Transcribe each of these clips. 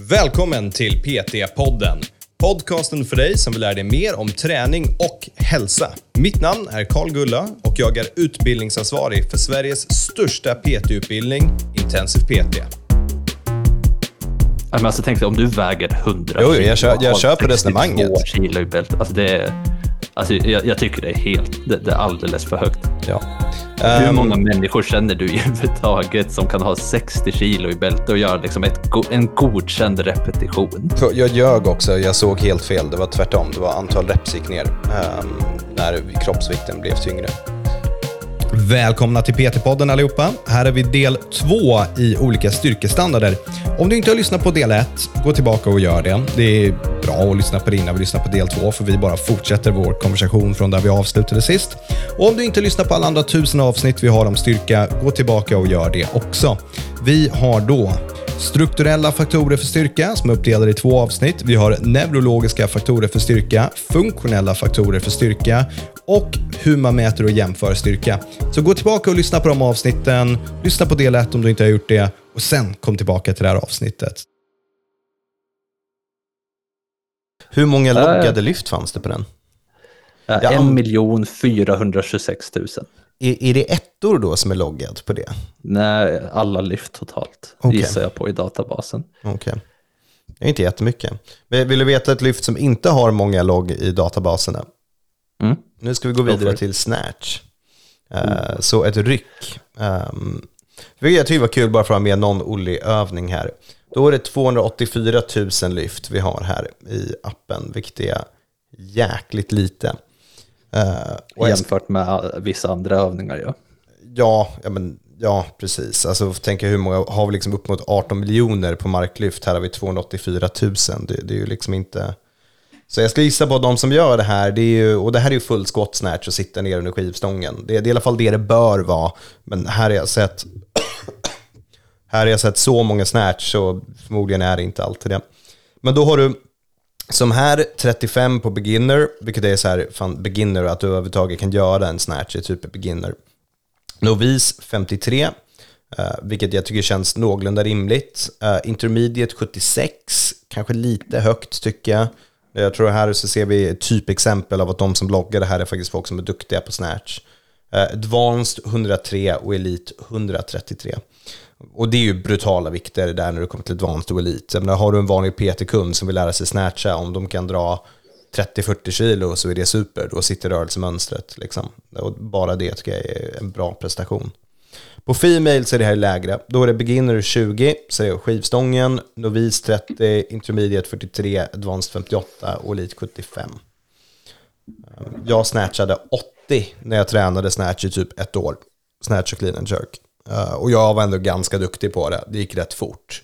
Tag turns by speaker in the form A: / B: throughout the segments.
A: Välkommen till PT-podden. Podcasten för dig som vill lära dig mer om träning och hälsa. Mitt namn är Karl Gulla och jag är utbildningsansvarig för Sveriges största PT-utbildning, Intensiv PT.
B: Men alltså, tänk dig om du väger 100
A: Jo, jag kö- jag köper
B: 62
A: resonemanget.
B: kilo i bält. Alltså, det är, alltså, jag, jag tycker det är helt, det, det är alldeles för högt.
A: Ja.
B: Hur
A: Ehm,
B: många människor känner du överhuvudtaget som kan ha 60 kilo i bälte och göra liksom ett, en godkänd repetition?
A: Jag ljög också, jag såg helt fel. Det var tvärtom. Det var antal reps gick ner ehm, när kroppsvikten blev tyngre. Välkomna till PT-podden allihopa. Här är vi del två i olika styrkestandarder. Om du inte har lyssnat på del ett, gå tillbaka och gör det. Det är bra att lyssna på det innan vi lyssnar på del två, för vi bara fortsätter vår konversation från där vi avslutade sist. Och om du inte lyssnar på alla andra tusen avsnitt vi har om styrka, gå tillbaka och gör det också. Vi har då Strukturella faktorer för styrka som är uppdelade i två avsnitt. Vi har neurologiska faktorer för styrka, funktionella faktorer för styrka och hur man mäter och jämför styrka. Så gå tillbaka och lyssna på de avsnitten. Lyssna på del 1 om du inte har gjort det och sen kom tillbaka till det här avsnittet. Hur många
B: loggade
A: lyft fanns det på den?
B: Ja,
A: Ja,
B: 1
A: om-
B: miljon 426 000.
A: Är, är det ettor då som är loggad på det?
B: Nej, alla lyft totalt
A: Okej.
B: gissar jag på i databasen.
A: Okej. Det är inte jättemycket. Men Vill du veta ett lyft som inte har många logg i databaserna?
B: Mm.
A: Nu ska vi gå vidare till snatch. Eh, Så ett ryck. Um, jag tycker var kul bara för att ha med någon Olli-övning här. Då är det 284 000 lyft vi har här i appen, vilket är jäkligt lite. Eh, och
B: Jämfört med uh, vissa andra övningar. Ja.
A: ja, ja, men, ja, precis. Alltså tänka hur många, har vi liksom upp mot 18 miljoner på marklyft, här har vi 284 000. Det, det är ju liksom inte... Så jag ska gissa på att de som gör det här, det är ju, och det här är ju full snatch och sitta ner under skivstången. Det, det är i alla fall det det bör vara. Men här har jag sett, här har jag sett så många snatch så förmodligen är det inte alltid det. Men då har du, som här, 35 på beginner, vilket är så här, fan beginner, att du överhuvudtaget kan göra en snatch är typ beginner. Novis 53, eh, vilket jag tycker känns någorlunda rimligt. Uh, intermediate 76, kanske lite högt tycker jag. Eh, jag tror här så ser vi ett typexempel av att de som bloggar det här är faktiskt folk som är duktiga på snatch. Eh, Advanced 103 och Elite 133. Och det är ju brutala vikter där när du kommer till Advanced och Elite. Jag menar, har du en vanlig PT-kund som vill lära sig snatcha, om de kan dra 30-40 kilo så är det super. Då sitter rörelsemönstret. Liksom. Och bara det tycker jag är en bra prestation. På Female så är det här lägre. Då är det Beginner 20, så är det skivstången, Novis 30, Intermediate 43, Advanced 58 och Elite 75. Ehm, jag snatchade 80 när jag tränade snatch i typ ett år. Snatch och clean and jerk. Ehm, och jag var ändå ganska duktig på det. Det gick rätt fort.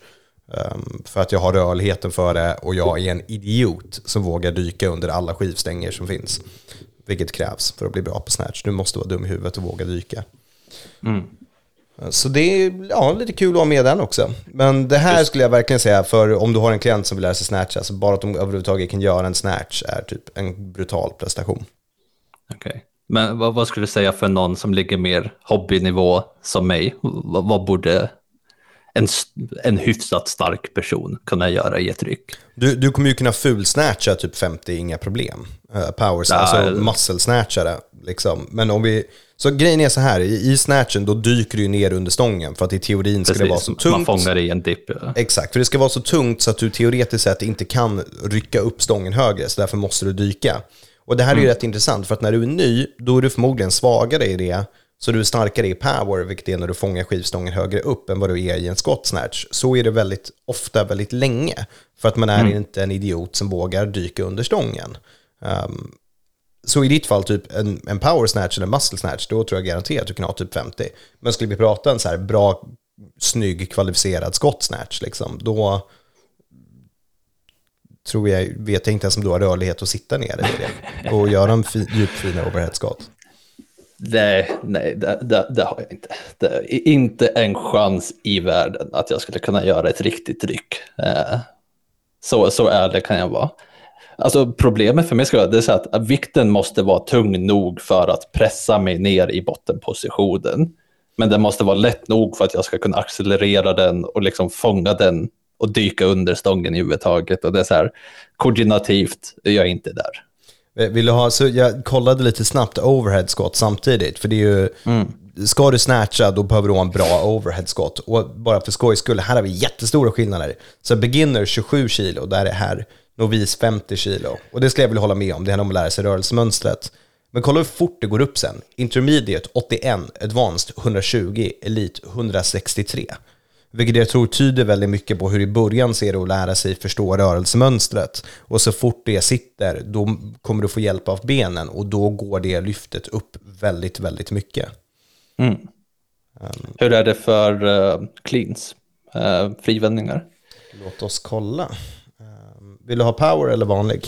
A: Ehm, för att jag har rörligheten för det och jag är en idiot som vågar dyka under alla skivstänger som finns. Vilket krävs för att bli bra på snatch. Du måste vara dum i huvudet och våga dyka.
B: Mm.
A: Så det är ja, lite kul att ha med den också. Men det här skulle jag verkligen säga, för om du har en klient som vill lära sig snatch, alltså bara att de överhuvudtaget kan göra en snatch är typ en brutal prestation.
B: Okej. Men vad, vad skulle du säga för någon som ligger mer hobbynivå som mig? Vad, vad borde en, en hyfsat stark person kunna göra i ett ryck?
A: Du, du kommer ju kunna fulsnatcha typ 50, inga problem. Uh, powers,
B: Ja,
A: alltså
B: eller-
A: muscle snatchare. Liksom. Men om vi, så grejen är så här, i, i snatchen då dyker du ner under stången för att i teorin ska det vara så
B: Precis, man
A: tungt.
B: fångar i en dipp. ja.
A: Exakt, för det ska vara så tungt så att du teoretiskt sett inte kan rycka upp stången högre, så därför måste du dyka. Och det här är ju rätt intressant, för att när du är ny, då är du förmodligen svagare i det, så du är starkare i power, vilket är när du fångar skivstången högre upp än vad du är i en squat snatch. Så är det väldigt ofta väldigt länge, för att man är inte en idiot som vågar dyka under stången. Um, så i ditt fall, typ en, en power snatch eller muscle snatch, då tror jag garanterat att du kan ha typ 50. Men skulle vi prata en så här bra, snygg, kvalificerad skott snatch, liksom, då tror jag, vet jag inte ens om du har rörlighet att sitta ner i det och göra en fi, djupfina overheadskott.
B: Nej, nej det, det, det har jag inte. Det är inte en chans i världen att jag skulle kunna göra ett riktigt ryck. Eh, så, så ärlig kan jag vara. Alltså problemet för mig skulle vara det är så att vikten måste vara tung nog för att pressa mig ner i bottenpositionen. Men den måste vara lätt nog för att jag ska kunna accelerera den och liksom fånga den och dyka under stången i. Och det är så här, koordinativt, jag är inte där.
A: Eh, vill du ha, så jag kollade lite snabbt overhead squat samtidigt, för det är ju, mm. ska du snatcha då behöver du ha en bra overhead squat. Och bara för skojs skull, här har vi jättestora skillnader. Så beginner 27 kilo, där är här novis 50 kilo. Och det skulle jag vilja hålla med om, det handlar om att lära sig rörelsemönstret. Men kolla hur fort det går upp sen. Intermediate 81, Advanced 120, Elite 163. Vilket jag tror tyder väldigt mycket på hur i början ser det att lära sig förstå rörelsemönstret. Och så fort det sitter, då kommer du få hjälp av benen och då går det lyftet upp väldigt, väldigt mycket.
B: Mm. Um, hur är det för uh, cleans, uh, frivändningar?
A: Låt oss kolla. Uh, vill du ha power eller vanlig?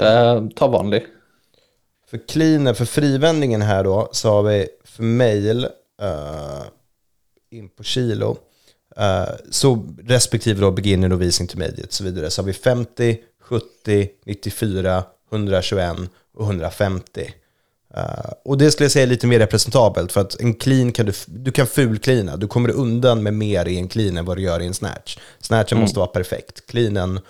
B: Uh, ta vanlig.
A: För cleaner, för frivändningen här då, så har vi för mail in på kilo. Uh, så respektive då beginner, novis, intermediate och så vidare. Så har vi 50, 70, 94, 121 och 150. Uh, och det skulle jag säga är lite mer representabelt för att en clean kan du, du kan fulcleana. Du kommer undan med mer i en clean än vad du gör i en snatch. Snatchen mm. måste vara perfekt. Cleanen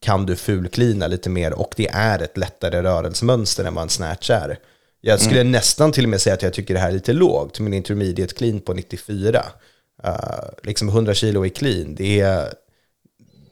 A: kan du fulklina lite mer och det är ett lättare rörelsemönster än vad en snatch är. Jag skulle mm. nästan till och med säga att jag tycker det här är lite lågt, min intermediate clean på 94. Uh, eh, liksom 100 kilo i clean, det är,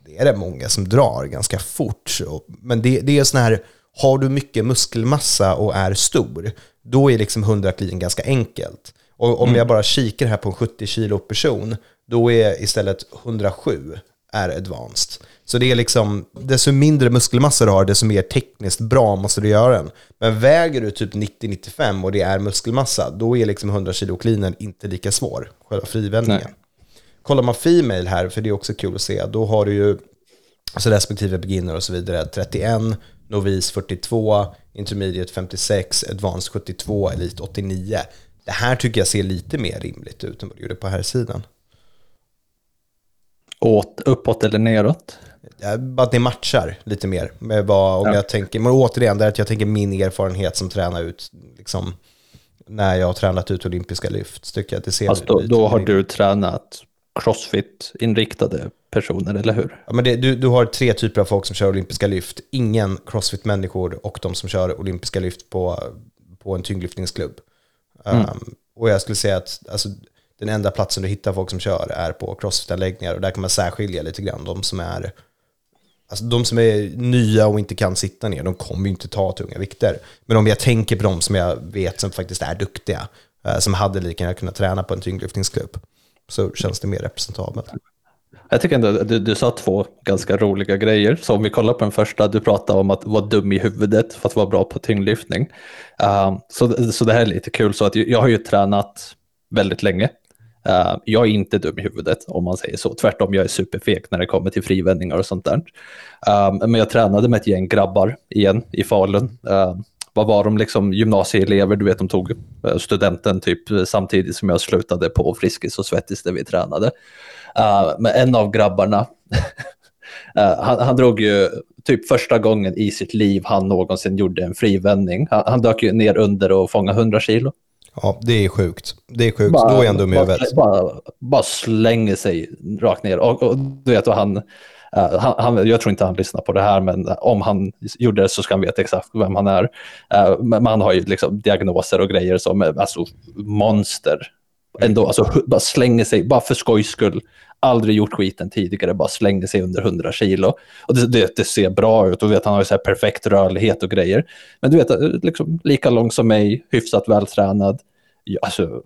A: det är det många som drar ganska fort. Men det, det är sån här, har du mycket muskelmassa och är stor, då är liksom 100 clean ganska enkelt. Och om mm. jag bara kikar här på en 70 kilo person, då är istället 107 är advanced. Så det är liksom, desto mindre muskelmassa du har, desto mer tekniskt bra måste du göra den. Men väger du typ 90-95 och det är muskelmassa, då är liksom 100 kilo cleanen inte lika svår, själva frivändningen. Nej. Kollar man female här, för det är också kul att se, då har du ju alltså respektive beginner och så vidare, 31, novis 42, intermediate 56, advanced 72, elite 89. Det här tycker jag ser lite mer rimligt ut än vad det gjorde på här sidan.
B: Åt, uppåt eller neråt?
A: Bara att det matchar lite mer med vad, om ja. jag tänker, men återigen, det är att jag tänker min erfarenhet som tränar ut, liksom, när jag har tränat ut olympiska lyft, tycker jag att det ser
B: alltså då, då har du tränat crossfit-inriktade personer, eller hur?
A: Ja, men det, du, du har tre typer av folk som kör olympiska lyft. Ingen crossfit-människor och de som kör olympiska lyft på, på en tyngdlyftningsklubb. Mm. Um, och jag skulle säga att alltså, den enda platsen du hittar folk som kör är på crossfit-anläggningar och där kan man särskilja lite grann de som är Alltså de som är nya och inte kan sitta ner, de kommer ju inte ta tunga vikter. Men om jag tänker på de som jag vet som faktiskt är duktiga, eh, som hade lika gärna kunnat träna på en tyngdlyftningsklubb, så känns det mer representabelt.
B: Jag tycker ändå att du, du sa två ganska roliga grejer. Så om vi kollar på den första, du pratade om att vara dum i huvudet för att vara bra på tyngdlyftning. Uh, så, så det här är lite kul, så att jag har ju tränat väldigt länge. Uh, jag är inte dum i huvudet om man säger så. Tvärtom, jag är superfek när det kommer till frivändningar och sånt där. Uh, men jag tränade med ett gäng grabbar igen i Falun. Uh, vad var de liksom gymnasieelever, du vet de tog studenten typ samtidigt som jag slutade på Friskis och Svettis där vi tränade. men en av grabbarna, han, han drog ju typ första gången i sitt liv han någonsin gjorde en frivändning. Han, han dök ju ner under och fångade 100 kilo.
A: Ja, det är sjukt. Det är sjukt. Bara, Då är han dum i huvudet.
B: Bara, bara slänger sig rakt ner. Och, och du vet, och han, uh, han, han, jag tror inte han lyssnar på det här, men om han gjorde det så ska han veta exakt vem han är. Uh, men han har ju liksom diagnoser och grejer som alltså, monster. Ändå, alltså, bara slänger sig, bara för skojs skull. Aldrig gjort skiten tidigare, bara slängde sig under 100 kilo. Och det, det, det ser bra ut och vet, han har ju så perfekt rörlighet och grejer. Men du vet, liksom, lika lång som mig, hyfsat vältränad. Alltså,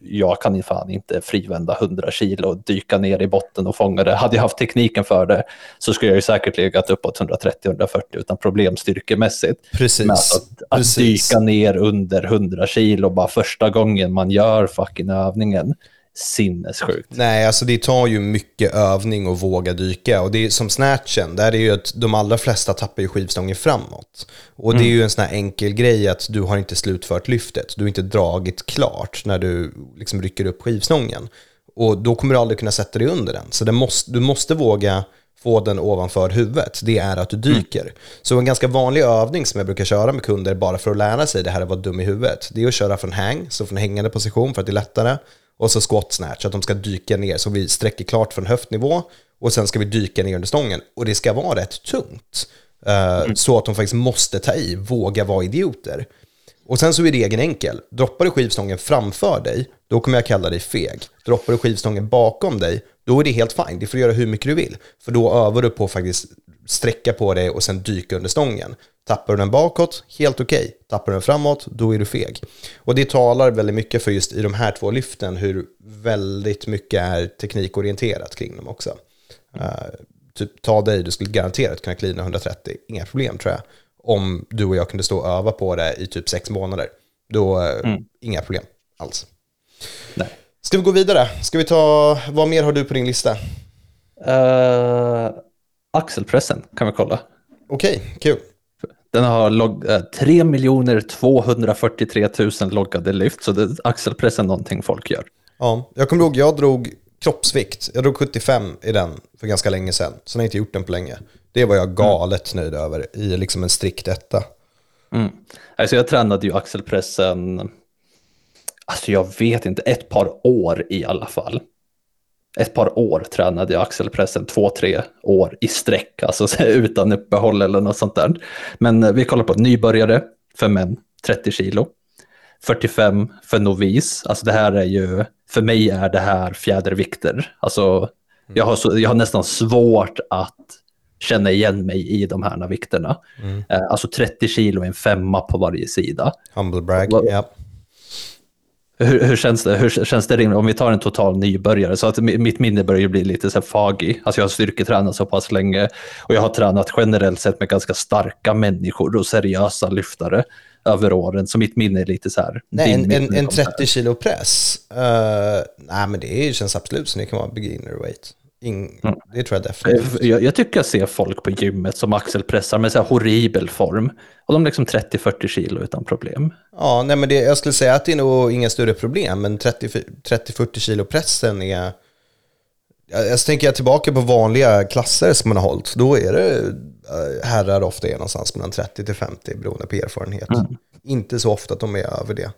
B: jag kan fan inte frivända 100 kilo och dyka ner i botten och fånga det. Hade jag haft tekniken för det så skulle jag ju säkert legat uppåt 130-140 utan problem styrkemässigt.
A: Precis. Men
B: alltså, att, att dyka ner under 100 kilo bara första gången man gör fucking övningen sinnessjukt.
A: Nej, alltså det tar ju mycket övning att våga dyka. Och det är som snatchen, där är ju att de allra flesta tappar ju skivstången framåt. Och det är mm. ju en sån här enkel grej att du har inte slutfört lyftet. Du har inte dragit klart när du liksom rycker upp skivstången. Och då kommer du aldrig kunna sätta dig under den. Så måste, du måste våga få den ovanför huvudet, det är att du mm. dyker. Mm. Så en ganska vanlig övning som jag brukar köra med kunder bara för att lära sig det här att vara dum i huvudet, det är att köra från hang, så från hängande position för att det är lättare. Och så squat snatch, att de ska dyka ner så vi sträcker klart från höftnivå och sen ska vi dyka ner under stången. Och det ska vara rätt tungt. Uh, Så att de faktiskt måste ta i, våga vara idioter. Och sen så är regeln enkel. Droppar du skivstången framför dig, då kommer jag kalla dig feg. Droppar du skivstången bakom dig, då är det helt fine. Du får göra hur mycket du vill. För då övar du på faktiskt sträcka på dig och sen dyka under stången. Tappar du den bakåt, helt okej. Okay. Tappar du den framåt, då är du feg. Och det talar väldigt mycket för just i de här två lyften hur väldigt mycket är teknikorienterat kring dem också. Uh, typ ta dig, du skulle garanterat kunna klina 130, inga problem tror jag. Om du och jag kunde stå och öva på det i typ sex månader. Då, uh, mm. inga problem alls.
B: Nej.
A: Ska vi gå vidare? Ska vi ta, vad mer har du på din lista?
B: Uh, axelpressen kan vi kolla.
A: Okej, okay, kul.
B: Den har log- 3 243 000 loggade lyft, så det, är någonting folk gör.
A: Ja, jag kommer ihåg, jag drog kroppsvikt. Jag drog 75 i den för ganska länge sedan. Så jag har inte gjort den på länge. Det var jag galet mm. nöjd över i liksom en strikt etta.
B: Mm. Alltså jag tränade ju axelpressen, alltså jag vet inte, ett par år i alla fall ett par år tränade jag axelpressen, två, tre år i sträck, alltså utan uppehåll eller något sånt där. Men eh, vi kollar på nybörjare för män, 30 kilo. 45 för novis, alltså det här är ju, för mig är det här fjädervikter. Alltså jag har, så, jag har nästan svårt att känna igen mig i de här vikterna. Mm. Eh, alltså 30 kilo är en femma på varje sida.
A: Humble brag, ja.
B: Hur, hur, känns det? Hur känns det om vi tar en total nybörjare? Så att mitt minne börjar bli lite så fagig. Alltså jag har styrketränat så pass länge och jag har tränat generellt sett med ganska starka människor och seriösa lyftare över åren. Så mitt minne är lite så här.
A: Nej, en, en, en 30 kilo press? Uh, nej, men det känns absolut som det kan vara beginner weight. In, mm. Det tror jag definitivt.
B: Jag, jag, tycker jag ser folk på gymmet som axelpressar med så här horribel form. Och de liksom 30-40 kilo utan problem.
A: Ja, nej men det, jag skulle säga att det är nog inga större problem, men 30-40 kilo pressen är... Jag, jag tänker jag tillbaka på vanliga klasser som man har hållit, då är det eh, herrar ofta är någonstans mellan 30 till 50 beroende på erfarenhet. Mm. Inte så ofta att de är över det.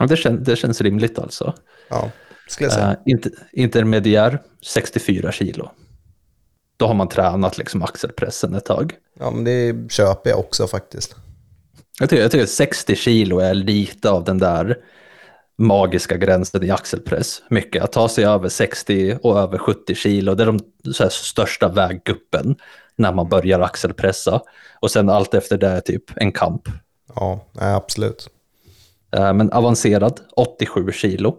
B: Ja, det, kän, det känns rimligt alltså.
A: Ja skulle jag säga. Uh,
B: inter, intermediär 64 kilo. Då har man tränat liksom axelpressen ett tag.
A: Ja, men det köper jag också faktiskt.
B: Jag tycker, jag tycker 60 kilo är lite av den där magiska gränsen i axelpress. Mycket att ta sig över 60 och över 70 kilo, det är de största vägguppen när man börjar axelpressa. Och sen allt efter det är typ en kamp.
A: Ja, absolut.
B: Eh, men avancerad 87 kilo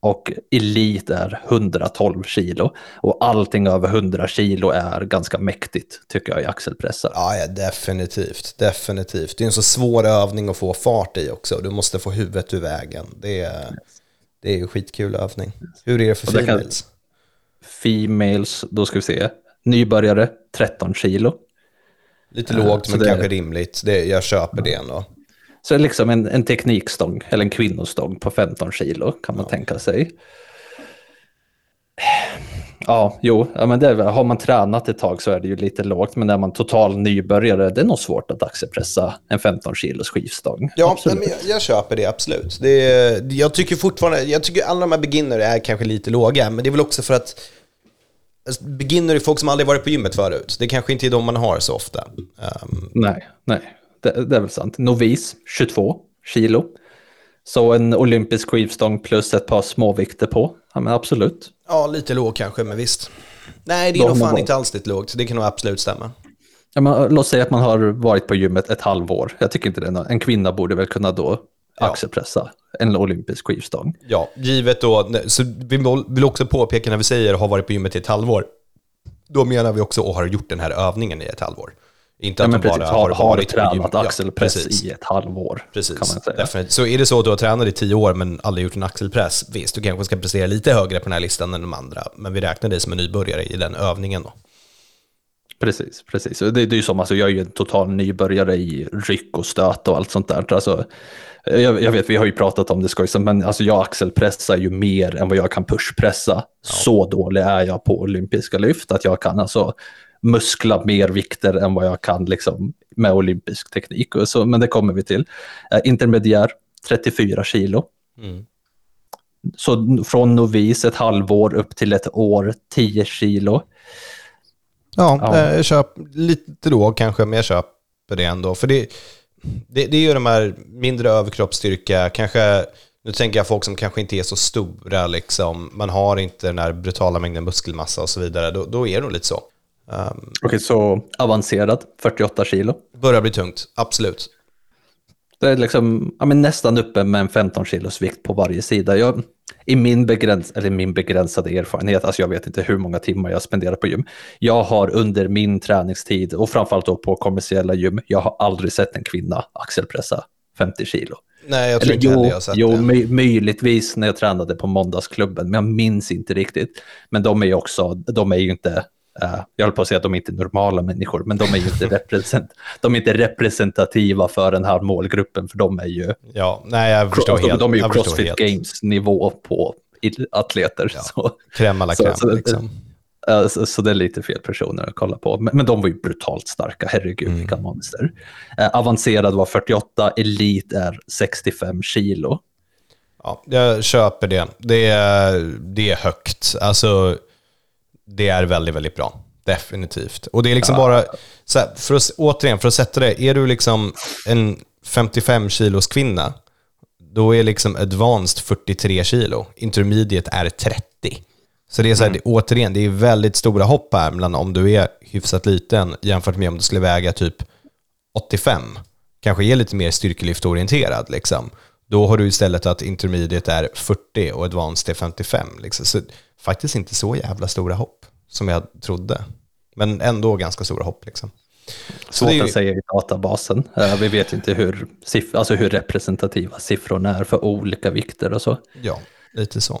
B: och elit är 112 kilo. Och allting över 100 kilo är ganska mäktigt tycker jag i axelpressar.
A: Ja, ja, definitivt. Definitivt. Det är en så svår övning att få fart i också. Du måste få huvudet ur vägen. Det är, det är ju skitkul övning. Hur är det för females? Kan,
B: females, då ska vi se. Nybörjare 13 kilo.
A: Lite lågt men det, kanske rimligt. Det, jag köper det ändå.
B: Så liksom en, en teknikstång, eller en kvinnostång på 15 kilo kan man ja. tänka sig. Ja, jo, ja, men det, har man tränat ett tag så är det ju lite lågt, men när man total nybörjare, det är nog svårt att axelpressa en 15 kilos skivstång.
A: Ja, men jag, jag, köper det absolut. Det är, jag tycker fortfarande, jag tycker alla de här beginner är kanske lite låga, men det är väl också för att alltså, beginner är folk som aldrig varit på gymmet förut. Det kanske inte är de man har så ofta.
B: Um, nej, nej det, det är väl sant. Novis, 22 kilo. Så en olympisk skivstång plus ett par småvikter på. Ja, men absolut.
A: Ja, lite låg kanske, men visst. Nej, det är nog fan inte alls lite lågt. Det kan nog absolut stämma.
B: Ja, men, låt säga att man har varit på gymmet ett halvår. Jag tycker inte det. En kvinna borde väl kunna då ja. axelpressa en olympisk skivstång.
A: Ja, givet då. Så vi vill också påpeka när vi säger har varit på gymmet i ett halvår. Då menar vi också och har gjort den här övningen i ett halvår.
B: Inte att ja, de bara har, har varit tränat axelpress ja, i ett halvår.
A: Precis, kan man säga. Definitivt. Så är det så att du har tränat i tio år men aldrig gjort en axelpress, visst, du kanske ska prestera lite högre på den här listan än de andra, men vi räknar dig som en nybörjare i den övningen då.
B: Precis, precis. Det, det är ju som, alltså, jag är ju en total nybörjare i ryck och stöt och allt sånt där. Alltså, jag, jag, vet, vi har ju pratat om det skojsamt, men alltså, jag axelpressar ju mer än vad jag kan pushpressa. Ja. Så dålig är jag på olympiska lyft att jag kan alltså muskla mer vikter än vad jag kan liksom, med olympisk teknik. Så, men det kommer vi till. Eh, intermediär, 34 kilo. Mm. så från novis ett halvår upp till ett år, 10 kilo.
A: Ja, ja. Eh, jag köper lite då kanske, men jag köper det ändå. För det, det, det är ju de här mindre överkroppsstyrka, kanske, nu tänker jag folk som kanske inte är så stora, liksom, man har inte den här brutala mängden muskelmassa och så vidare, då, då är det nog lite så.
B: Um, Okej, okay, så avancerad, 48 kilo?
A: Börjar bli tungt, absolut.
B: Det är liksom, ja, men nästan uppe med en 15 kilos vikt på varje sida. Jag, I min, begräns, eller min begränsade erfarenhet, alltså jag vet inte hur många timmar jag spenderar på gym. Jag har under min träningstid och framförallt då på kommersiella gym, jag har aldrig sett en kvinna axelpressa 50 kilo.
A: Nej, jag tror Eller, inte heller jag har sett
B: jo, det. Jo, möjligtvis när jag tränade på måndagsklubben, men jag minns inte riktigt. Men de är ju också, de är ju inte Uh, jag håller på att säga att de inte är normala människor, men de är ju inte, represent de är inte representativa för den här målgruppen, för de är ju,
A: ja, nej, jag förstår
B: de,
A: helt,
B: de är ju Crossfit Games-nivå på atleter.
A: Ja, så. Kräm alla kräm, så, liksom.
B: Uh, så, så, det är lite fel personer att kolla på. Men, men de var ju brutalt starka, herregud mm. vilka monster. Uh, avancerad var 48, elit är 65 kilo.
A: Ja, jag köper det. Det är, det är högt. Alltså, det är väldigt, väldigt bra. Definitivt. Och det är liksom ja. bara, så här, för att, återigen, för att sätta det, är du liksom en 55 kilos kvinna, då är liksom advanced 43 kilo, intermediate är 30. Så det är så här, mm. det, återigen, det är väldigt stora hopp här mellan om du är hyfsat liten jämfört med om du skulle väga typ 85. Kanske är lite mer styrkelyftorienterad liksom. Då har du istället att intermediate är 40 och advanced är 55. Liksom. Så faktiskt inte så jävla stora hopp som jag trodde. Men ändå ganska stora hopp. Liksom.
B: Svårt ju... att säga i databasen. Uh, vi vet inte hur, alltså hur representativa siffrorna är för olika vikter och så.
A: Ja, lite så.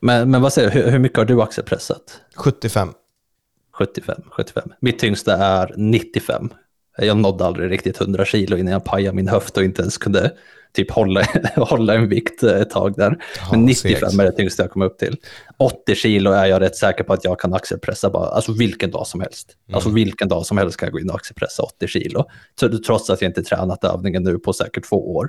B: Men, men vad säger du, hur, hur mycket har du axelpressat?
A: 75.
B: 75, 75. Mitt tyngsta är 95. Jag nådde aldrig riktigt 100 kilo innan jag pajade min höft och inte ens kunde typ hålla, hålla en vikt ett tag där. Men 95 är det tyngsta jag kommer upp till. 80 kilo är jag rätt säker på att jag kan axelpressa bara, alltså vilken dag som helst. Mm. Alltså vilken dag som helst kan jag gå in och axelpressa 80 kilo. Trots att jag inte tränat övningen nu på säkert två år.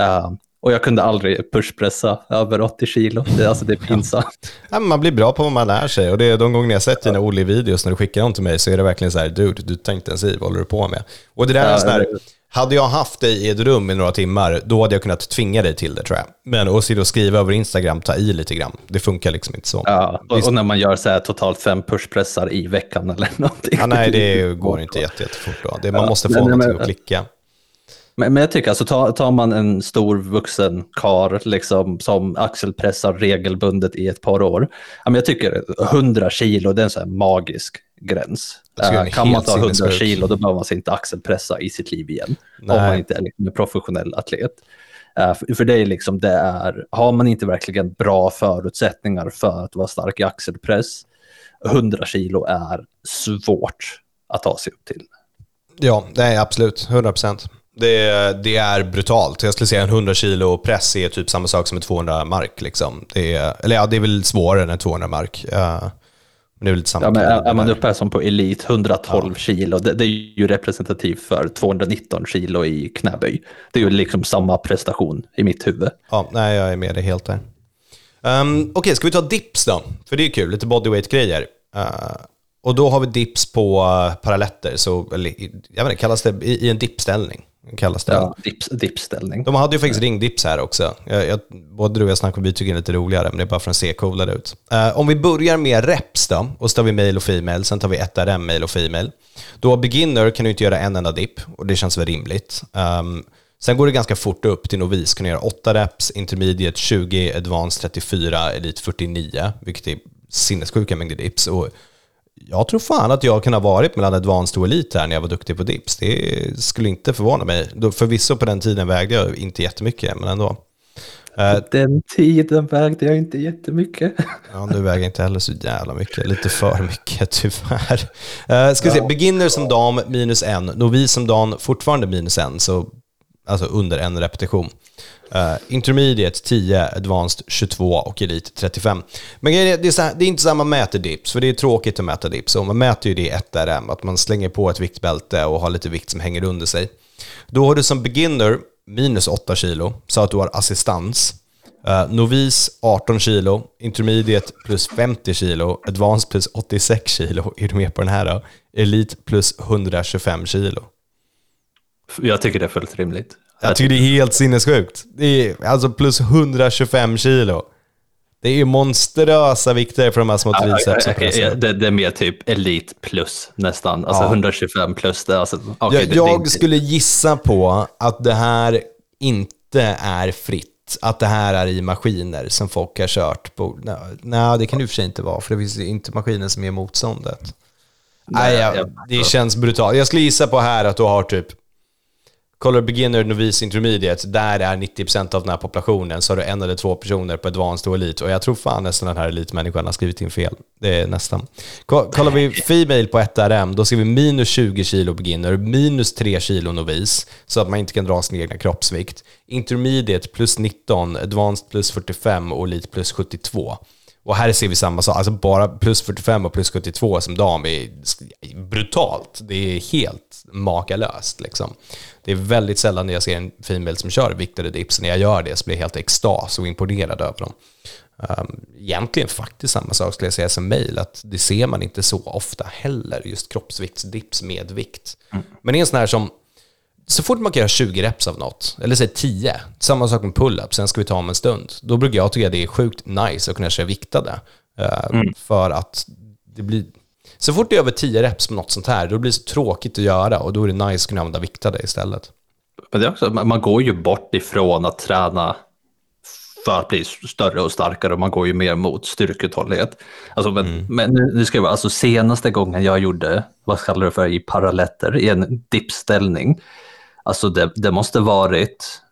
B: Uh, och jag kunde aldrig pushpressa över 80 kilo. Det, alltså det är pinsamt.
A: Ja, man blir bra på vad man lär sig. Och det är de gånger jag sett dina Oli-videos när du skickar dem till mig så är det verkligen så här, dude, du inte ens i, vad håller du på med? Och det där är sån här, hade jag haft dig i ett rum i några timmar, då hade jag kunnat tvinga dig till det tror jag. Men att sitta och skriva över Instagram, ta i lite grann, det funkar liksom inte så.
B: Ja, och, och när man gör så här totalt fem pushpressar i veckan eller någonting.
A: Ja, nej, det går inte jättefort då. Det, man måste få men, någonting att klicka.
B: Men, men jag tycker, alltså tar, tar man en stor vuxen kar liksom, som axelpressar regelbundet i ett par år, jag tycker 100 kilo, det är en här magisk gräns. Uh, kan man ta 100 kilo, då behöver man sig inte axelpressa i sitt liv igen. Nej. Om man inte är liksom en professionell atlet. För, för det är liksom, det är, har man inte verkligen bra förutsättningar för att vara stark i axelpress, 100 kilo är svårt att ta sig upp till.
A: Ja, det är absolut, 100 procent. Det, det, är brutalt. Jag skulle säga en 100 kilo press är typ samma sak som en 200 mark. Liksom. Det är, eller ja, det är väl svårare än en 200 mark. Uh, det är väl samma
B: ja, men är, är man uppe här som på elit, 112 ja. kilo, det, det, är ju representativt för 219 kilo i knäböj. Det är ju liksom samma prestation i mitt huvud.
A: Ja, nej, jag är med dig helt där. Um, Okej, okay, ska vi ta dips då? För det är kul, lite bodyweight-grejer. Uh, och då har vi dips på uh, paralletter, så, eller, jag vet inte, kallas det i, i en dipställning? Kallas det.
B: Ja, dips, dipställning.
A: De hade ju faktiskt ringdips här också. Jag, jag, både du och jag snackade om vi tycker det är lite roligare, men det är bara för att se coolare ut. Uh, om vi börjar med reps då, och så tar vi mail och female, sen tar vi 1RM, mail och female. Då beginner kan du inte göra en enda dipp, och det känns väl rimligt. Um, sen går det ganska fort upp till novis, kan du göra 8 reps, intermediate 20, advanced 34, elite 49, vilket är sinnessjuka mängder dips. Och jag tror fan att jag kan ha varit mellan advanced och elite här när jag var duktig på dips. Det skulle inte förvåna mig. Förvisso på den tiden vägde jag inte jättemycket, men ändå.
B: Eh, den tiden vägde jag inte jättemycket.
A: Ja, nu väger inte heller så jävla mycket. Lite för mycket tyvärr. Uh, ska vi se, beginner som dam minus en, novis som dam fortfarande minus en, så alltså under en repetition. Uh, intermediate 10, advanced 22 och elite 35. Men det är, det, är det är inte samma mäter dips, för det är tråkigt att mäta dips. Och man mäter ju det i 1RM, att man slänger på ett viktbälte och har lite vikt som hänger under sig. Då har du som beginner minus 8 kilo, så att du har assistans. Uh, novis 18 kilo, intermediate plus 50 kilo, advanced plus 86 kilo. Är du med på den här då? Elite plus 125 kilo.
B: Jag tycker det är fullt rimligt.
A: Jag tycker det är helt sinnessjukt. Det är alltså plus 125 kilo. Det är monsterösa vikter för de här små tricepsen.
B: Okay, okay, det, det, är mer typ elit plus nästan. Alltså ja. 125 plus. Det, alltså,
A: okay, jag, det, jag skulle gissa på att det här inte är fritt. Att det här är i maskiner som folk har kört på. Nej, nej det kan det för sig inte vara, för det finns inte maskiner som är motståndet. Nej, det känns brutalt. Jag skulle gissa på här att du har typ Kollar beginner, novis, intermediate, där är 90% av den här populationen, så har du en eller två personer på advanced och elite. Och jag tror fan nästan den här elitmänniskan har skrivit in fel. Det är nästan. Kollar vi female på 1RM, då ser vi minus 20 kilo beginner, minus 3 kilo novis, så att man inte kan dra sin egna kroppsvikt. Intermediate plus 19, advanced plus 45 och elite plus 72. Och här ser vi samma sak, alltså bara plus 45 och plus 72 som dam är brutalt. Det är helt makalöst liksom. Det är väldigt sällan när jag ser en female som kör viktade dips, när jag gör det så blir jag helt extas och imponerad över dem. Um, egentligen faktiskt samma sak skulle jag säga som mail, att det ser man inte så ofta heller, just kroppsviktsdips med vikt. Mm. Men det är en sån här som, så fort man kan göra 20 reps av något, eller säg 10, samma sak med pull-up, sen ska vi ta om en stund, då brukar jag tycka att det är sjukt nice att kunna köra viktade. Uh, mm. För att det blir, så fort det är över 10 reps på något sånt här, då blir det så tråkigt att göra och då är det nice att kunna använda viktade istället.
B: Men det är också, man går ju bort ifrån att träna för att bli större och starkare och man går ju mer mot styrkeuthållighet. Alltså, men, mm. men nu ska jag vara, alltså senaste gången jag gjorde, vad kallar du för, i paralletter, i en dipställning, alltså det, det måste varit,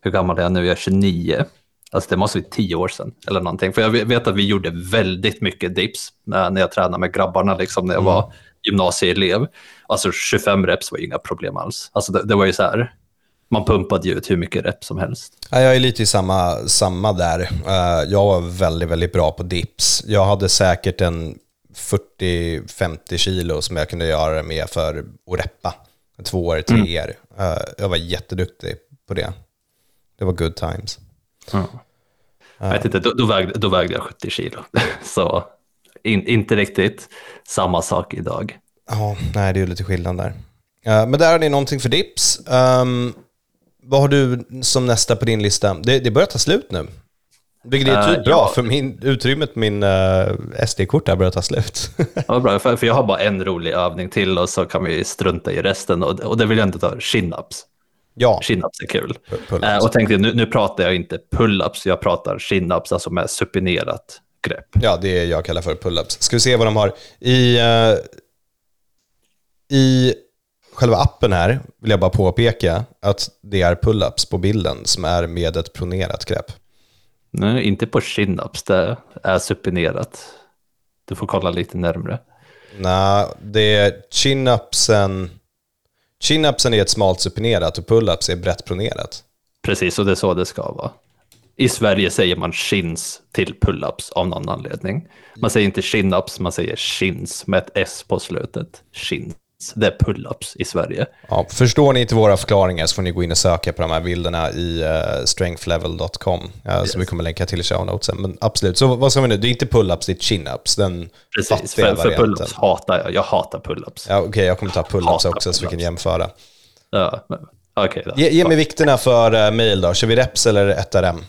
B: hur gammal är jag nu, jag är 29, Alltså det måste bli tio år sedan eller någonting. För jag vet att vi gjorde väldigt mycket dips när jag tränade med grabbarna liksom, när jag mm. var gymnasieelev. Alltså 25 reps var ju inga problem alls. Alltså det, det var ju så här, man pumpade ju ut hur mycket reps som helst.
A: Ja, jag är lite i samma, samma där. Uh, jag var väldigt, väldigt bra på dips. Jag hade säkert en 40-50 kilo som jag kunde göra med för att reppa. Två år, tre mm. Uh, jag var jätteduktig på det. Det var good times.
B: Ja. Jag vet inte, då, då, vägde, då vägde jag 70 kilo. Så in, inte riktigt samma sak idag.
A: Ja, nej det är ju lite skillnad där. Uh, men där har ni någonting för dips. Um, vad har du som nästa på din lista? Det, det börjar ta slut nu. Vilket är typ uh, bra, ja. för min, utrymmet på min uh, SD-kort här börjar ta slut.
B: ja, bra, för, för jag har bara en rolig övning till och så kan vi strunta i resten. Och, och det vill jag inte ta, chin-ups.
A: Ja.
B: Chin-ups är kul. Uh, och tänkte, nu, nu pratar jag inte pull-ups, jag pratar chin-ups, alltså med supinerat grepp.
A: Ja, det är jag kallar för pull-ups. Ska vi se vad de har. I, uh, I själva appen här vill jag bara påpeka att det är pull-ups på bilden som är med ett pronerat grepp.
B: Nej, inte på chin-ups, det är supinerat. Du får kolla lite närmre.
A: Nej, det är chin-upsen Chin-upsen är ett smalt supinerat och pull-ups är brett pronerat.
B: Precis, och det är så det ska vara. I Sverige säger man chins till pull-ups av någon anledning. Man säger inte chin-ups, man säger chins med ett s på slutet. Chins. Det är pull-ups i Sverige.
A: Ja, förstår ni inte våra förklaringar så får ni gå in och söka på de här bilderna i uh, strengthlevel.com, uh, yes. som vi kommer länka till i show notesen. Men absolut, så vad sa vi nu? Det är inte pull-ups, det är chin-ups. Den
B: Precis, för, för pull-ups hatar jag. Jag hatar pull-ups.
A: Ja, Okej, okay, jag kommer ta pull-ups också så vi kan jämföra.
B: Ja, okay.
A: Ge, ge mig vikterna för uh, mail då. Kör vi reps eller 1RM? Um,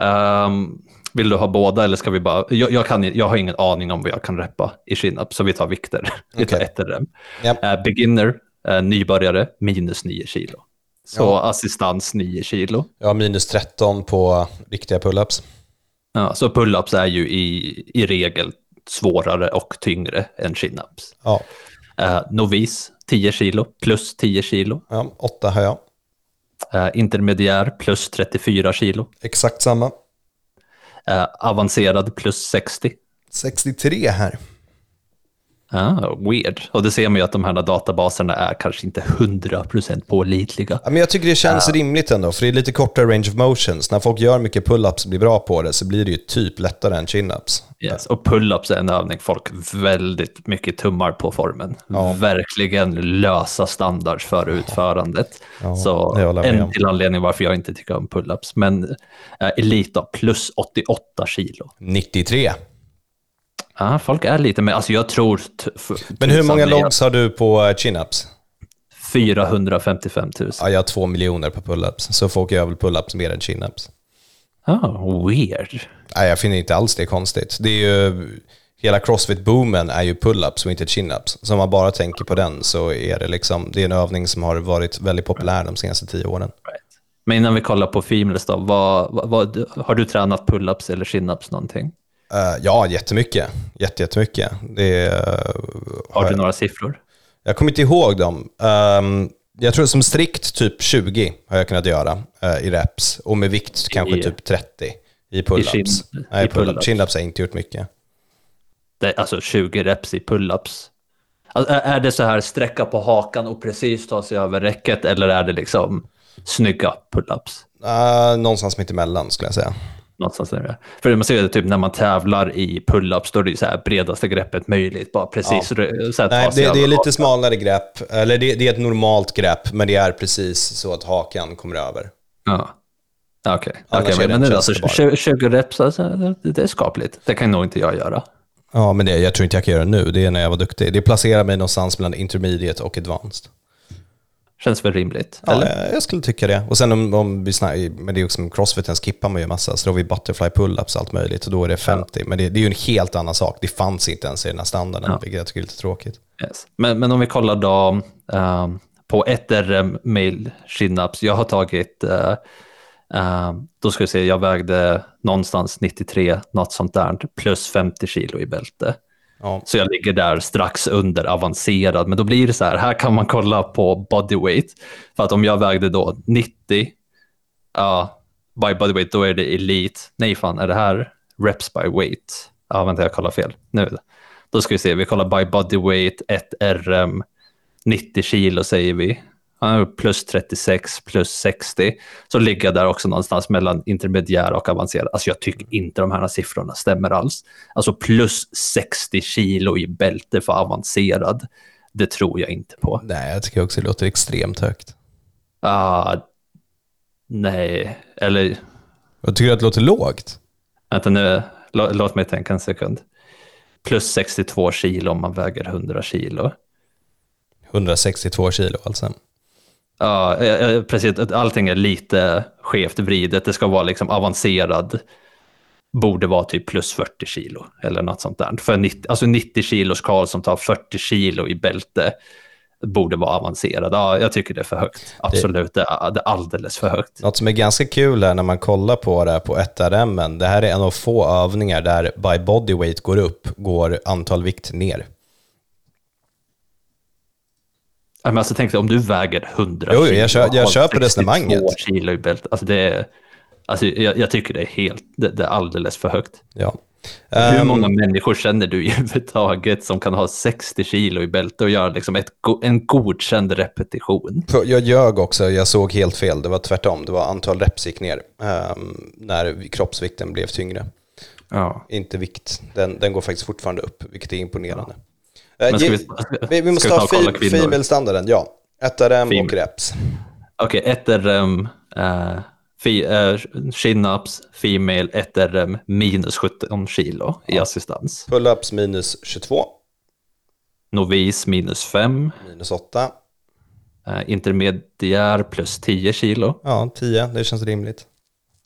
B: ehm, vill du ha båda eller ska vi bara... Jag, jag, kan, jag har ingen aning om vad jag kan reppa i chin-up, så vi tar vikter. vi tar ett rem. Yep. Uh, beginner, uh, nybörjare, minus 9 kilo. Så ja. assistans 9 kilo.
A: Ja, minus 13 på riktiga pull-ups.
B: Ja, så pull-ups är ju i, i regel svårare och tyngre än chin-ups.
A: Ja.
B: Uh, novis, 10 kilo, plus 10 kilo.
A: Ja, 8 har jag.
B: Uh, intermediär, plus 34 kilo.
A: Exakt samma.
B: Eh, avancerad plus 60.
A: 63 här.
B: Ah, weird. Och det ser man ju att de här databaserna är kanske inte 100% pålitliga.
A: Ja, men jag tycker det känns rimligt ändå, för det är lite kortare range of motions. När folk gör mycket pull-ups och blir bra på det så blir det ju typ lättare än chin-ups.
B: Yes. Och pull-ups är en övning folk väldigt mycket tummar på formen. Verkligen lösa standards för utförandet.
A: Ja,
B: Så en till anledning varför jag inte tycker om pull-ups. Men äh, elit då, plus 88 kilo.
A: 93.
B: Ja, folk är lite mer, alltså jag tror...
A: Men hur många logs har du på eh, chin-ups?
B: 455 000.
A: Ja, jag har två miljoner på pull-ups, så folk gör väl pull-ups mer än chin-ups.
B: Ah, weird.
A: Nej, jag finner inte alls det konstigt. Det är ju, hela crossfit-boomen är ju pull-ups och inte chin-ups. Så om man bara tänker på den så är det liksom, det är en övning som har varit väldigt populär de senaste tio åren.
B: Men innan vi kollar på Females då, vad, vad, har du tränat pull-ups eller chin-ups någonting?
A: Eh, ja, jättemycket. Jätte, jättemycket. Det är, eh,
B: Har du några siffror?
A: Jag kommer inte ihåg dem. Ehm, jag tror som strikt typ 20 har jag kunnat göra eh, i reps. Och med vikt kanske
B: I-
A: typ 30 i pull-ups.
B: chin-
A: Nej,
B: i
A: pull-ups. Chin-ups har jag inte gjort mycket.
B: Det, alltså 20 reps i pull-ups. Alltså, är- är det så här sträcka på hakan och precis ta sig över räcket eller är det liksom snygga pull-ups?
A: Uh, någonstans mitt emellan skulle jag säga.
B: Någonstans där. För man ser det typ när man tävlar i pull-ups, då är det så här bredaste greppet möjligt, bara precis så här,
A: Nej, det, det är lite smalare grepp. Eller det, det är ett normalt grepp, men det är precis så att hakan kommer över.
B: Ja. Okej,
A: är det
B: men, men
A: en
B: alltså,
A: tjänstebar.
B: 20, 20 reps, alltså, det, det är skapligt. Det kan nog inte jag göra.
A: Ja, men det, jag tror inte jag kan göra det nu. Det är när jag var duktig. Det placerar mig någonstans mellan intermediate och advanced.
B: Känns väl rimligt?
A: Ja,
B: eller?
A: jag- jag skulle tycka det. Och sen om, om vi snackar, men det är också crossfiten skippar man ju massa, så då har vi butterfly pull-ups och allt möjligt och då är det 50. Men det, det är ju en helt annan sak. Det fanns inte ens i den här standarden,
B: Ja.
A: vilket jag tycker är lite tråkigt.
B: Yes. Men, men om vi kollar då ehm, på ett RM mail chin-ups. Jag har tagit, eh, ehm, då ska vi se, jag vägde någonstans 93, något sånt där, plus 50 kilo i bälte.
A: Ja.
B: Så jag ligger där strax under avancerad. Men då blir det så här, här kan man kolla på bodyweight. För att om jag vägde då 90, ja, by bodyweight, då är det elite. Nej fan, är det här reps by weight? Ja, vänta, jag kollar fel. Nu, då ska vi se, vi kollar by bodyweight, 1 RM, 90 kilo säger vi. Ja, plus 36, plus 60. Så ligger jag där också någonstans mellan intermediär och avancerad. Alltså jag tycker inte de här siffrorna stämmer alls. Alltså plus 60 kilo i bälte för avancerad. Det tror jag inte på.
A: Nej, jag tycker också det låter extremt högt.
B: Ah, nej, eller
A: Jag tycker att det låter lågt.
B: vänta nu, lå, låt mig tänka en sekund. Plus 62 kilo om man väger 100 kilo.
A: 162 kilo alltså.
B: Ja, eh, eh, precis. Allting är lite skevt vridet. Det ska vara liksom avancerad. Borde vara typ plus 40 kilo eller något sånt där. För 90, alltså 90 kilos Karl som tar 40 kilo i bälte borde vara avancerad. Ja, jag tycker det är för högt. Absolut, det är, det är alldeles för högt.
A: Något som är ganska kul är när man kollar på det här på 1RM, det här är en av få övningar där by body weight går upp, går antal vikt ner.
B: Ja, Men alltså, tänk dig om du väger 100
A: Jo,
B: kilo
A: jag kö- jag köper
B: 62
A: resonemanget.
B: kilo i bälte. Alltså, det är, alltså, jag, jag tycker det är helt, det, det är alldeles för högt.
A: Ja.
B: Hur
A: Ehm,
B: många människor känner du i överhuvudtaget som kan ha 60 kilo i bälte och göra liksom ett, en godkänd repetition?
A: Jag ljög också, jag såg helt fel. Det var tvärtom. Det var antal reps gick ner ehm, när kroppsvikten blev tyngre.
B: Ja.
A: Inte vikt. Den, den går faktiskt fortfarande upp, vilket är imponerande. Eh,
B: Men ska vi-
A: vi, vi måste
B: ta och kolla
A: fe-
B: kvinnor?
A: female-standarden, ja. 1RM och reps.
B: Okej, ett RM, uh, chin-ups, female, ett RM, minus 17 kilo i assistans.
A: Pull-ups minus 22,
B: Novis minus 5,
A: minus 8.
B: uh, intermediär plus 10 kilo,
A: Ja, 10, det känns rimligt.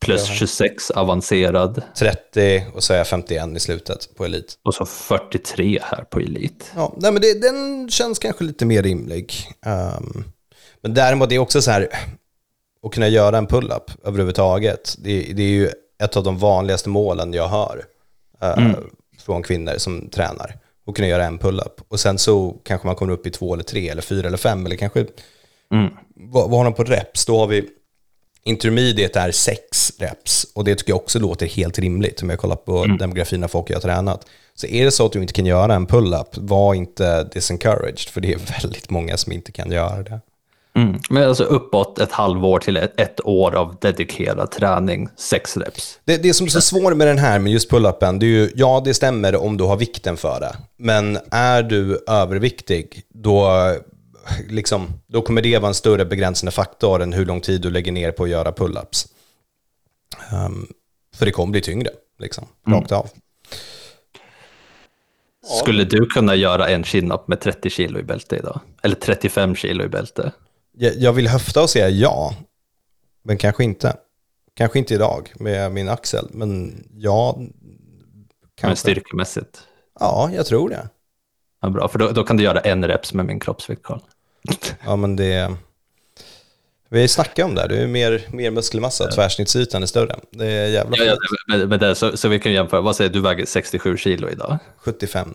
B: Plus 26 avancerad
A: 30 och så är jag 51 i slutet på elit.
B: och så 43 här på elit.
A: Ja, nej, men det, den känns kanske lite mer rimlig. Ehm, men däremot det är också så här, att kunna göra en pull-up överhuvudtaget, det, det är ju ett av de vanligaste målen jag hör eh, från kvinnor som tränar. Att kunna göra en pull-up. Och sen så kanske man kommer upp i två eller tre eller fyra eller fem eller kanske,
B: Mm.
A: vad, vad har de på reps? Då har vi intermediate är 6 reps och det tycker jag också låter helt rimligt om jag kollar på mm. demografin av folk jag har tränat. Så är det så att du inte kan göra en pull-up, var inte disencouraged, för det är väldigt många som inte kan göra det.
B: Mm. Men alltså uppåt ett halvår till ett, ett, år av dedikerad träning, sex reps.
A: Det, det som är så svårt med den här, med just pull-upen, det är ju, ja det stämmer om du har vikten för det. Men är du överviktig, då, liksom, då kommer det vara en större begränsande faktor än hur lång tid du lägger ner på att göra pull-ups. Um, för det kommer bli tyngre, liksom, mm. rakt av.
B: Skulle du kunna göra en chin-up med 30 kilo i bälte idag? Eller 35 kilo i bälte?
A: Jag, jag vill höfta och säga ja, men kanske inte. Kanske inte idag med min axel, men ja.
B: Kanske. Men styrkemässigt?
A: Ja, jag tror det.
B: Ja, bra, för då, då kan du göra en reps med min kroppsvikt, Carl.
A: Ja, men det... Vi snackar om det, det är mer, mer muskelmassa, ja. tvärsnittsytan är större. Det är jävla
B: ja, ja, med, med det, så, så vi kan jämföra, vad säger du, väger 67 kilo idag?
A: 75.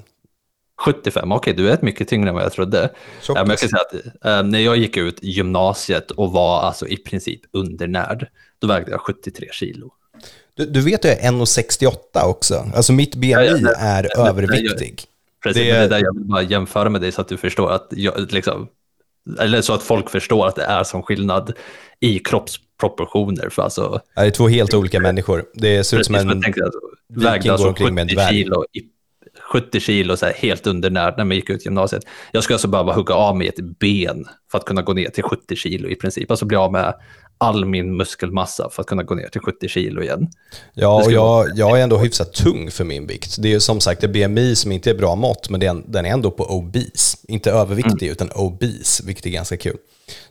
B: 75, okej okay, du är mycket tyngre än vad jag trodde. Ja, men jag kan säga att, äh, när jag gick ut gymnasiet och var alltså i princip undernärd, då vägde jag 73 kilo.
A: Du, du vet jag är 1,68 också, alltså mitt BMI ja, ja, är överviktig.
B: Precis, det... men det är där jag vill bara jämföra med dig så att du förstår att jag, liksom, eller så att folk förstår att det är som skillnad i kroppsproportioner. För alltså,
A: det är två helt olika människor. Det ser ut som en
B: viking alltså omkring med en dvärg. Kilo i 70 kilo så här, helt undernärd när man gick ut gymnasiet. Jag skulle alltså behöva hugga av mig ett ben för att kunna gå ner till 70 kilo i princip. Alltså bli av med all min muskelmassa för att kunna gå ner till 70 kilo igen.
A: Ja, och jag, jag är ändå hyfsat tung för min vikt. Det är ju som sagt ett BMI som inte är bra mått, men den är ändå på obese. Inte överviktig, mm. utan obese, vilket är ganska kul.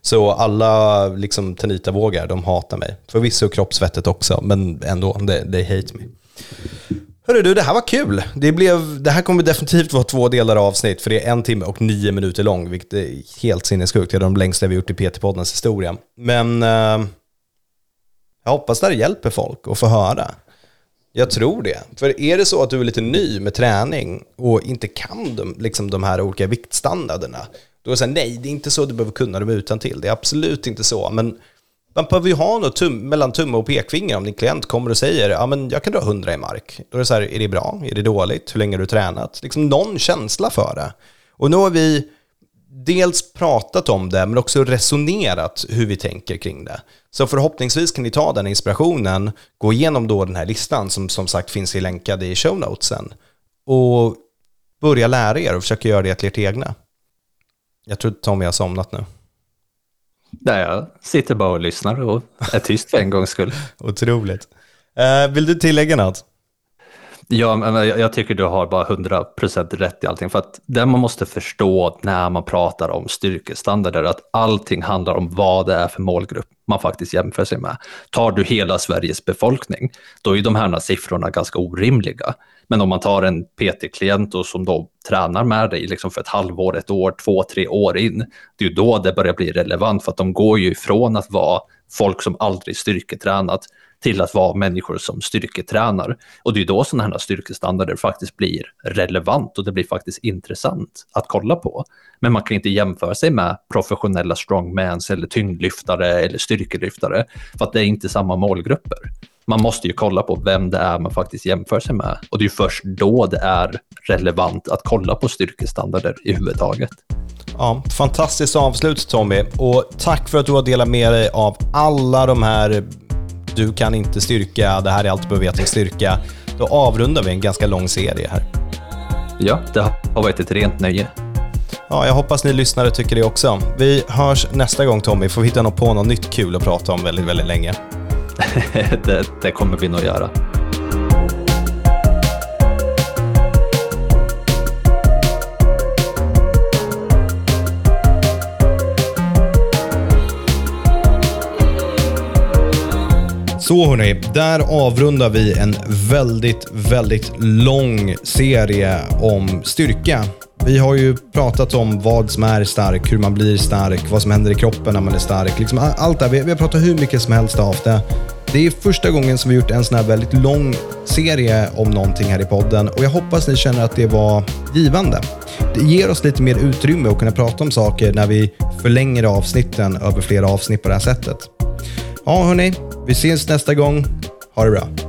A: Så alla liksom Tenita-vågar, de hatar mig. Förvisso kroppsvettet också, men ändå, they, they hate me. Hörru du, det här var kul. Det, blev, det här kommer definitivt vara två delar avsnitt, för det är en timme och nio minuter lång, vilket är helt sinnessjukt. Det är de längsta vi gjort i PT-poddens historia. Men eh, jag hoppas det här hjälper folk att få höra. Jag tror det. För är det så att du är lite ny med träning och inte kan de, liksom de här olika viktstandarderna, då är det så här, nej, det är inte så du behöver kunna dem utan till. Det är absolut inte så. Men man behöver ju ha något tum mellan tumme och pekfinger om din klient kommer och säger ja men jag kan dra 100 i mark. Då är det så här, är det bra? Är det dåligt? Hur länge har du tränat? Liksom någon känsla för det. Och nu har vi dels pratat om det, men också resonerat hur vi tänker kring det. Så förhoppningsvis kan ni ta den inspirationen, gå igenom då den här listan som som sagt finns i länkade i show notesen och börja lära er och försöka göra det till ert egna. Jag tror Tommy har somnat nu.
B: Nej, jag sitter bara och lyssnar och är tyst för en gångs skull.
A: Otroligt. Uh, vill du tillägga något?
B: Ja, men jag tycker du har bara 100% rätt i allting. För att det man måste förstå när man pratar om styrkestandarder, att allting handlar om vad det är för målgrupp man faktiskt jämför sig med. Tar du hela Sveriges befolkning, då är de här siffrorna ganska orimliga. Men om man tar en PT-klient som då tränar med dig liksom för ett halvår, ett år, två, tre år in, det är ju då det börjar bli relevant för att de går ju ifrån att vara folk som aldrig styrketränat till att vara människor som styrketränar. Och det är då sådana här styrkestandarder faktiskt blir relevant och det blir faktiskt intressant att kolla på. Men man kan inte jämföra sig med professionella strongmans eller tyngdlyftare eller styrkelyftare för att det är inte samma målgrupper. Man måste ju kolla på vem det är man faktiskt jämför sig med och det är först då det är relevant att kolla på styrkestandarder i huvudtaget.
A: Ja, fantastiskt avslut Tommy och tack för att du har delat med dig av alla de här du kan inte styrka, det här är allt du behöver veta om styrka. Då avrundar vi en ganska lång serie här.
B: Ja, det har varit ett rent nöje.
A: Ja, jag hoppas ni lyssnare tycker det också. Vi hörs nästa gång Tommy, får vi hitta på något nytt kul att prata om väldigt, väldigt länge.
B: det, det kommer vi nog göra.
A: Så hörni, där avrundar vi en väldigt, väldigt lång serie om styrka. Vi har ju pratat om vad som är stark, hur man blir stark, vad som händer i kroppen när man är stark. Liksom allt det Vi, vi har pratat hur mycket som helst av det. Det är första gången som vi gjort en sån här väldigt lång serie om någonting här i podden och jag hoppas ni känner att det var givande. Det ger oss lite mer utrymme att kunna prata om saker när vi förlänger avsnitten över flera avsnitt på det här sättet. Ja, hörni. Vi ses nästa gång. Ha det bra.